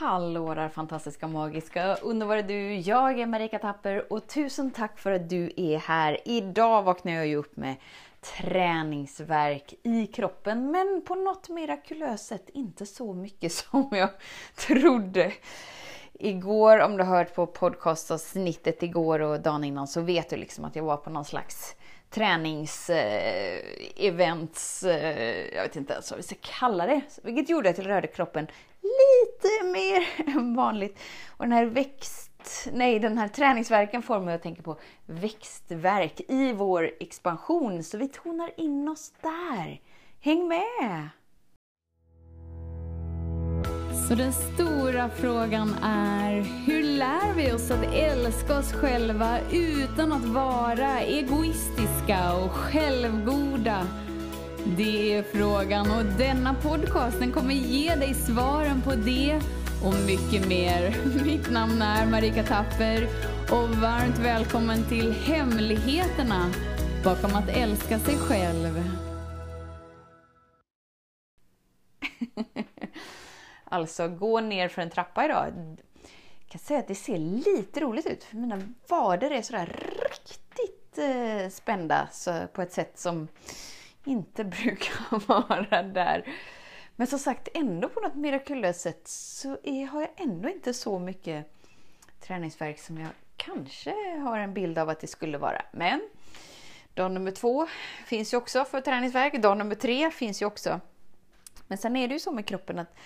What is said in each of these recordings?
Hallå där fantastiska, magiska, underbara du! Jag är Marika Tapper och tusen tack för att du är här. Idag vaknar jag ju upp med träningsverk i kroppen, men på något mirakulöst sätt inte så mycket som jag trodde. Igår, om du har hört på podcastavsnittet igår och dagen innan, så vet du liksom att jag var på någon slags träningsevents, eh, jag vet inte ens vad vi ska kalla det, vilket gjorde att jag rörde kroppen lite mer än vanligt. Och den här växt, nej den här träningsverken får mig att tänka på växtverk i vår expansion, så vi tonar in oss där. Häng med! Så den stora frågan är, hur lär vi oss att älska oss själva utan att vara egoistiska och självgoda? Det är frågan och denna podcasten kommer ge dig svaren på det och mycket mer. Mitt namn är Marika Tapper och varmt välkommen till Hemligheterna bakom att älska sig själv. alltså, gå ner för en trappa idag. Jag kan säga att det ser lite roligt ut, för mina vader är sådär väldigt eh, spända så, på ett sätt som inte brukar vara där. Men som sagt, ändå på något mirakulöst sätt så är, har jag ändå inte så mycket träningsverk som jag kanske har en bild av att det skulle vara. Men dag nummer två finns ju också för träningsverk. Dag nummer tre finns ju också. Men sen är det ju så med kroppen att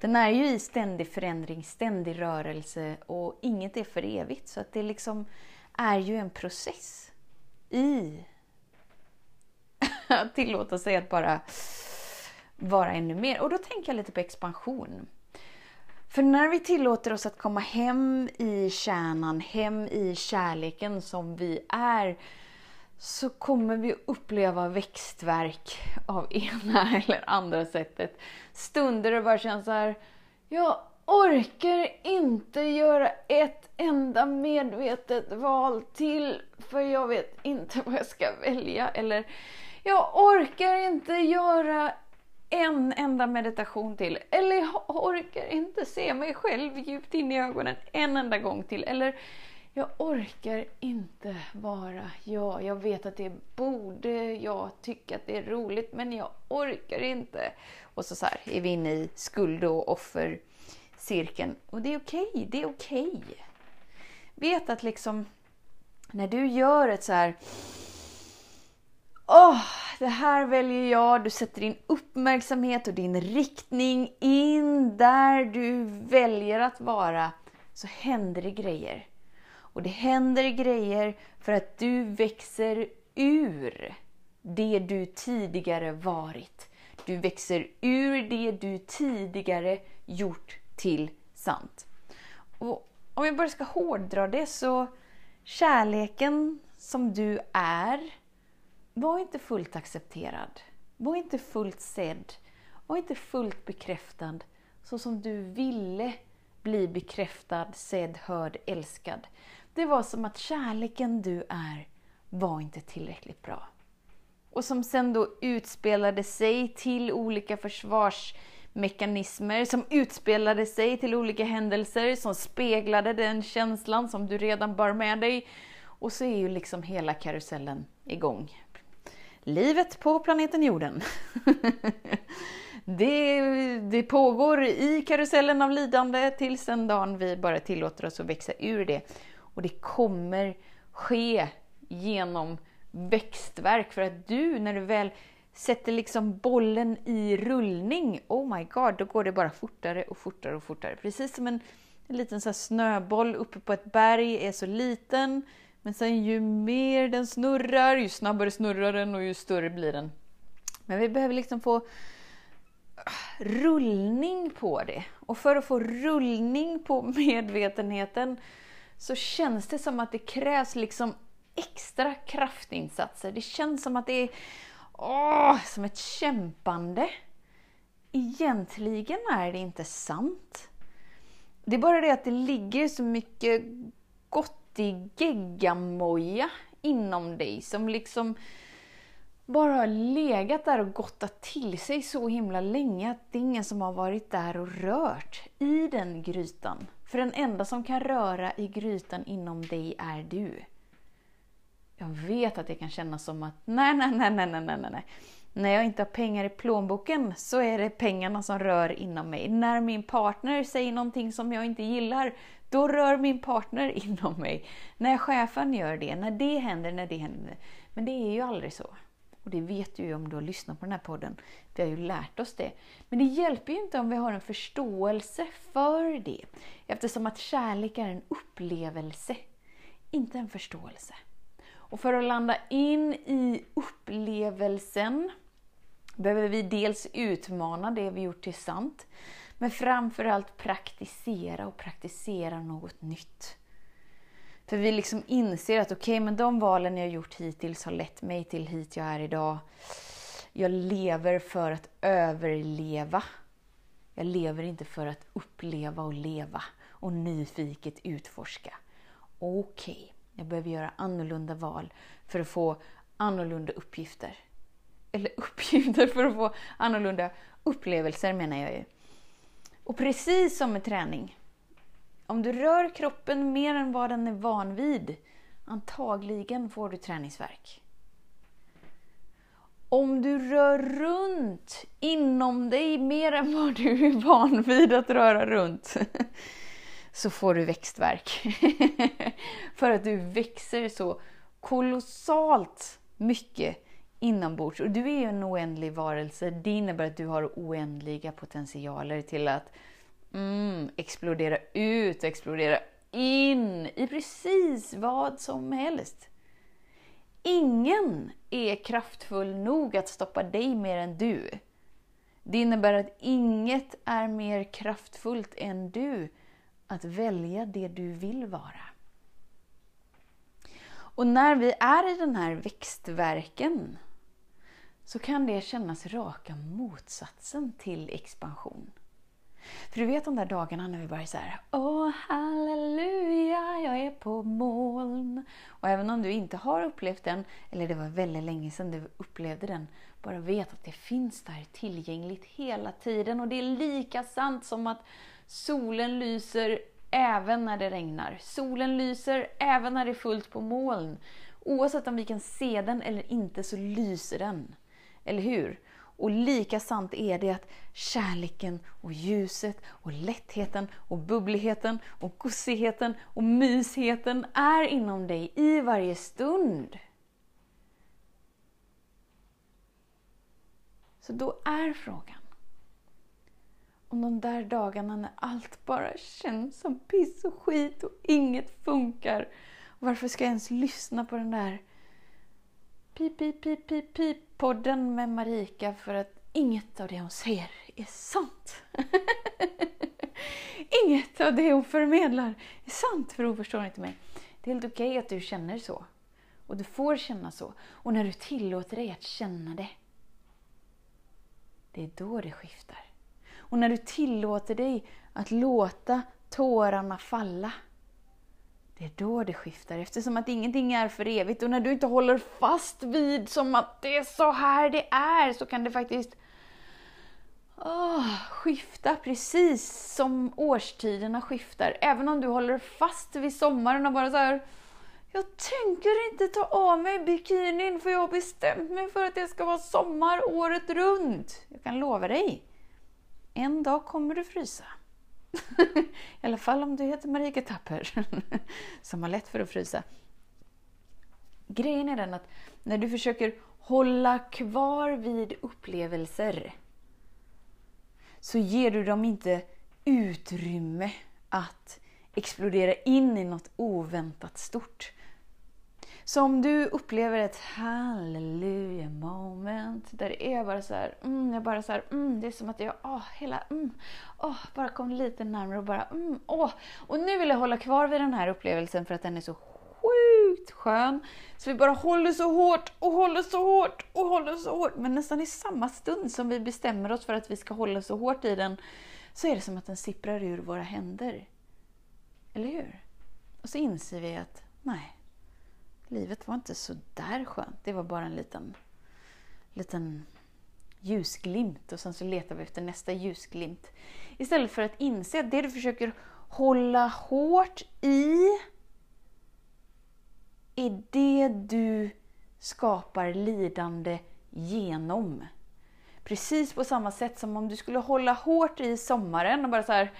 den är ju i ständig förändring, ständig rörelse och inget är för evigt. Så att det liksom är ju en process i att tillåta sig att bara vara ännu mer. Och då tänker jag lite på expansion. För när vi tillåter oss att komma hem i kärnan, hem i kärleken som vi är, så kommer vi uppleva växtverk av ena eller andra sättet. Stunder det bara känns så här, orkar inte göra ett enda medvetet val till, för jag vet inte vad jag ska välja. Eller jag orkar inte göra en enda meditation till. Eller jag orkar inte se mig själv djupt in i ögonen en enda gång till. Eller jag orkar inte vara jag. Jag vet att det borde jag tycka att det är roligt men jag orkar inte. Och så, så här, är vi inne i skuld och offer cirkeln Och det är okej, okay, det är okej. Okay. Vet att liksom när du gör ett så här Åh, oh, det här väljer jag. Du sätter din uppmärksamhet och din riktning in där du väljer att vara. Så händer det grejer. Och det händer grejer för att du växer ur det du tidigare varit. Du växer ur det du tidigare gjort till sant. Och om jag bara ska hårdra det så kärleken som du är var inte fullt accepterad. Var inte fullt sedd. Var inte fullt bekräftad så som du ville bli bekräftad, sedd, hörd, älskad. Det var som att kärleken du är var inte tillräckligt bra. Och som sen då utspelade sig till olika försvars mekanismer som utspelade sig till olika händelser som speglade den känslan som du redan bar med dig. Och så är ju liksom hela karusellen igång livet på planeten jorden. det, det pågår i karusellen av lidande tills den dagen vi bara tillåter oss att växa ur det. Och det kommer ske genom växtverk för att du, när du väl sätter liksom bollen i rullning, oh my god, då går det bara fortare och fortare och fortare. Precis som en, en liten så snöboll uppe på ett berg är så liten men sen ju mer den snurrar, ju snabbare snurrar den och ju större blir den. Men vi behöver liksom få ah, rullning på det. Och för att få rullning på medvetenheten så känns det som att det krävs liksom extra kraftinsatser. Det känns som att det är åh, som ett kämpande. Egentligen är det inte sant. Det är bara det att det ligger så mycket gottig geggamoja inom dig som liksom bara har legat där och gottat till sig så himla länge att det är ingen som har varit där och rört i den grytan. För den enda som kan röra i grytan inom dig är du. Jag vet att det kan kännas som att nej, nej, nej, nej, nej, nej, nej. När jag inte har pengar i plånboken så är det pengarna som rör inom mig. När min partner säger någonting som jag inte gillar, då rör min partner inom mig. När chefen gör det, när det händer, när det händer. Men det är ju aldrig så. Och det vet du ju om du har lyssnat på den här podden. Vi har ju lärt oss det. Men det hjälper ju inte om vi har en förståelse för det. Eftersom att kärlek är en upplevelse, inte en förståelse. Och för att landa in i upplevelsen behöver vi dels utmana det vi gjort till sant, men framförallt praktisera och praktisera något nytt. För vi liksom inser att okej, okay, men de valen jag gjort hittills har lett mig till hit jag är idag. Jag lever för att överleva. Jag lever inte för att uppleva och leva och nyfiket utforska. Okej, okay, jag behöver göra annorlunda val för att få annorlunda uppgifter. Eller uppgifter för att få annorlunda upplevelser menar jag ju. Och precis som med träning om du rör kroppen mer än vad den är van vid, antagligen får du träningsverk. Om du rör runt inom dig mer än vad du är van vid att röra runt, så får du växtverk. För att du växer så kolossalt mycket inombords. Och du är ju en oändlig varelse. Det innebär att du har oändliga potentialer till att Mm, explodera ut, och explodera in i precis vad som helst. Ingen är kraftfull nog att stoppa dig mer än du. Det innebär att inget är mer kraftfullt än du att välja det du vill vara. Och när vi är i den här växtverken så kan det kännas raka motsatsen till expansion. För du vet de där dagarna när vi bara är så här, Åh halleluja, jag är på moln. Och även om du inte har upplevt den, eller det var väldigt länge sedan du upplevde den, bara vet att det finns där tillgängligt hela tiden. Och det är lika sant som att solen lyser även när det regnar. Solen lyser även när det är fullt på moln. Oavsett om vi kan se den eller inte så lyser den. Eller hur? Och lika sant är det att kärleken och ljuset och lättheten och bubbligheten och gosigheten och mysheten är inom dig i varje stund. Så då är frågan om de där dagarna när allt bara känns som piss och skit och inget funkar. Varför ska jag ens lyssna på den där pip, pip, pip, pip, pip podden med Marika för att inget av det hon säger är sant. inget av det hon förmedlar är sant, för hon förstår inte mig. Det är helt okej okay att du känner så. Och du får känna så. Och när du tillåter dig att känna det, det är då det skiftar. Och när du tillåter dig att låta tårarna falla, det är då det skiftar eftersom att ingenting är för evigt och när du inte håller fast vid som att det är så här det är så kan det faktiskt oh, skifta precis som årstiderna skiftar. Även om du håller fast vid sommaren och bara så här, jag tänker inte ta av mig bikinin för jag har bestämt mig för att det ska vara sommar året runt. Jag kan lova dig, en dag kommer du frysa. I alla fall om du heter Marika Tapper, som har lätt för att frysa. Grejen är den att när du försöker hålla kvar vid upplevelser så ger du dem inte utrymme att explodera in i något oväntat stort. Så om du upplever ett halleluja moment där det är bara så här, mm, jag bara så här, mm, det är som att jag, åh, hela, mm, åh, bara kom lite närmare och bara, mm, åh. Och nu vill jag hålla kvar vid den här upplevelsen för att den är så sjukt skön. Så vi bara håller så hårt och håller så hårt och håller så hårt. Men nästan i samma stund som vi bestämmer oss för att vi ska hålla så hårt i den så är det som att den sipprar ur våra händer. Eller hur? Och så inser vi att nej, livet var inte så där skönt. Det var bara en liten liten ljusglimt och sen så letar vi efter nästa ljusglimt. Istället för att inse att det du försöker hålla hårt i är det du skapar lidande genom. Precis på samma sätt som om du skulle hålla hårt i sommaren och bara så här,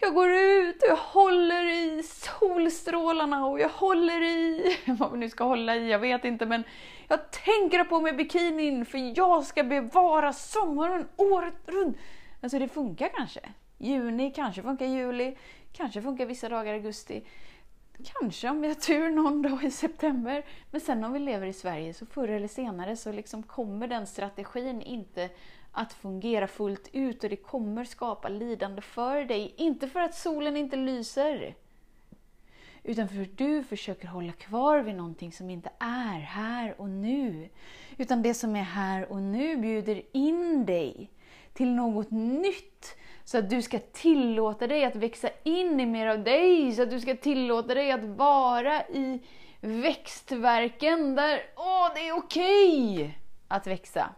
jag går ut och jag håller i solstrålarna och jag håller i, vad vi nu ska hålla i, jag vet inte men jag tänker på mig bikinin för jag ska bevara sommaren året runt. Alltså det funkar kanske. Juni, kanske funkar juli, kanske funkar vissa dagar i augusti. Kanske om vi har tur någon dag i september. Men sen om vi lever i Sverige så förr eller senare så liksom kommer den strategin inte att fungera fullt ut och det kommer skapa lidande för dig. Inte för att solen inte lyser. Utan för att du försöker hålla kvar vid någonting som inte är här och nu. Utan det som är här och nu bjuder in dig till något nytt. Så att du ska tillåta dig att växa in i mer av dig. Så att du ska tillåta dig att vara i växtverken där åh, det är okej okay att växa.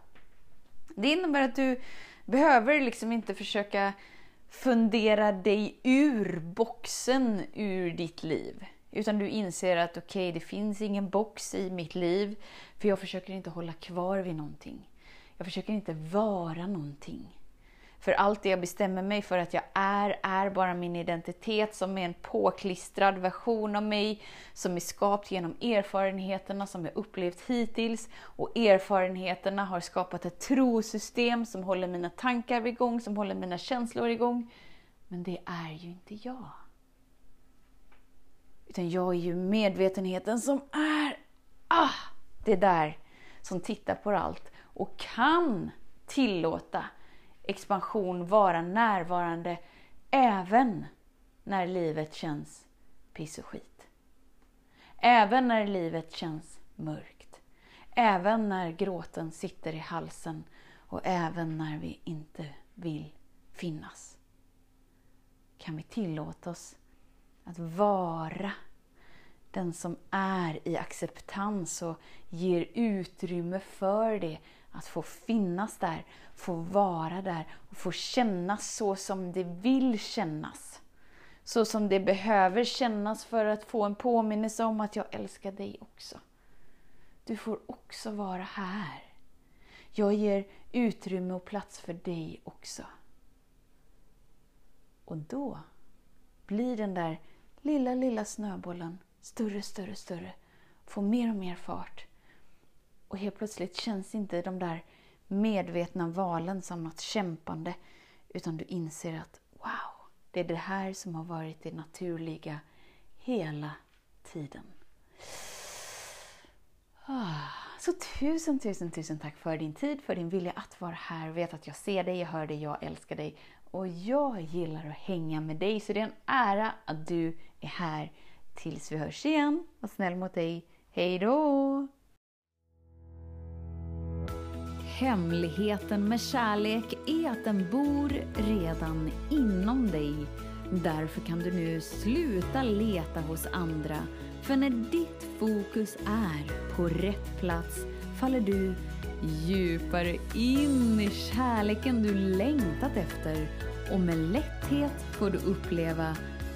Det innebär att du behöver liksom inte försöka fundera dig ur boxen ur ditt liv. Utan du inser att okej, okay, det finns ingen box i mitt liv. För jag försöker inte hålla kvar vid någonting. Jag försöker inte vara någonting. För allt det jag bestämmer mig för att jag är, är bara min identitet som är en påklistrad version av mig, som är skapt genom erfarenheterna som jag upplevt hittills. Och erfarenheterna har skapat ett trosystem som håller mina tankar igång, som håller mina känslor igång. Men det är ju inte jag. Utan jag är ju medvetenheten som är, ah, det där som tittar på allt och kan tillåta expansion vara närvarande även när livet känns piss och skit. Även när livet känns mörkt. Även när gråten sitter i halsen och även när vi inte vill finnas. Kan vi tillåta oss att vara den som är i acceptans och ger utrymme för det att få finnas där, få vara där och få kännas så som det vill kännas. Så som det behöver kännas för att få en påminnelse om att jag älskar dig också. Du får också vara här. Jag ger utrymme och plats för dig också. Och då blir den där lilla, lilla snöbollen större, större, större. Får mer och mer fart. Och helt plötsligt känns inte de där medvetna valen som något kämpande. Utan du inser att wow, det är det här som har varit det naturliga hela tiden. Ah, så tusen, tusen, tusen tack för din tid, för din vilja att vara här. Vet att jag ser dig, jag hör dig, jag älskar dig. Och jag gillar att hänga med dig, så det är en ära att du är här. Tills vi hörs igen, var snäll mot dig. Hej då! Hemligheten med kärlek är att den bor redan inom dig. Därför kan du nu sluta leta hos andra. För när ditt fokus är på rätt plats faller du djupare in i kärleken du längtat efter och med lätthet får du uppleva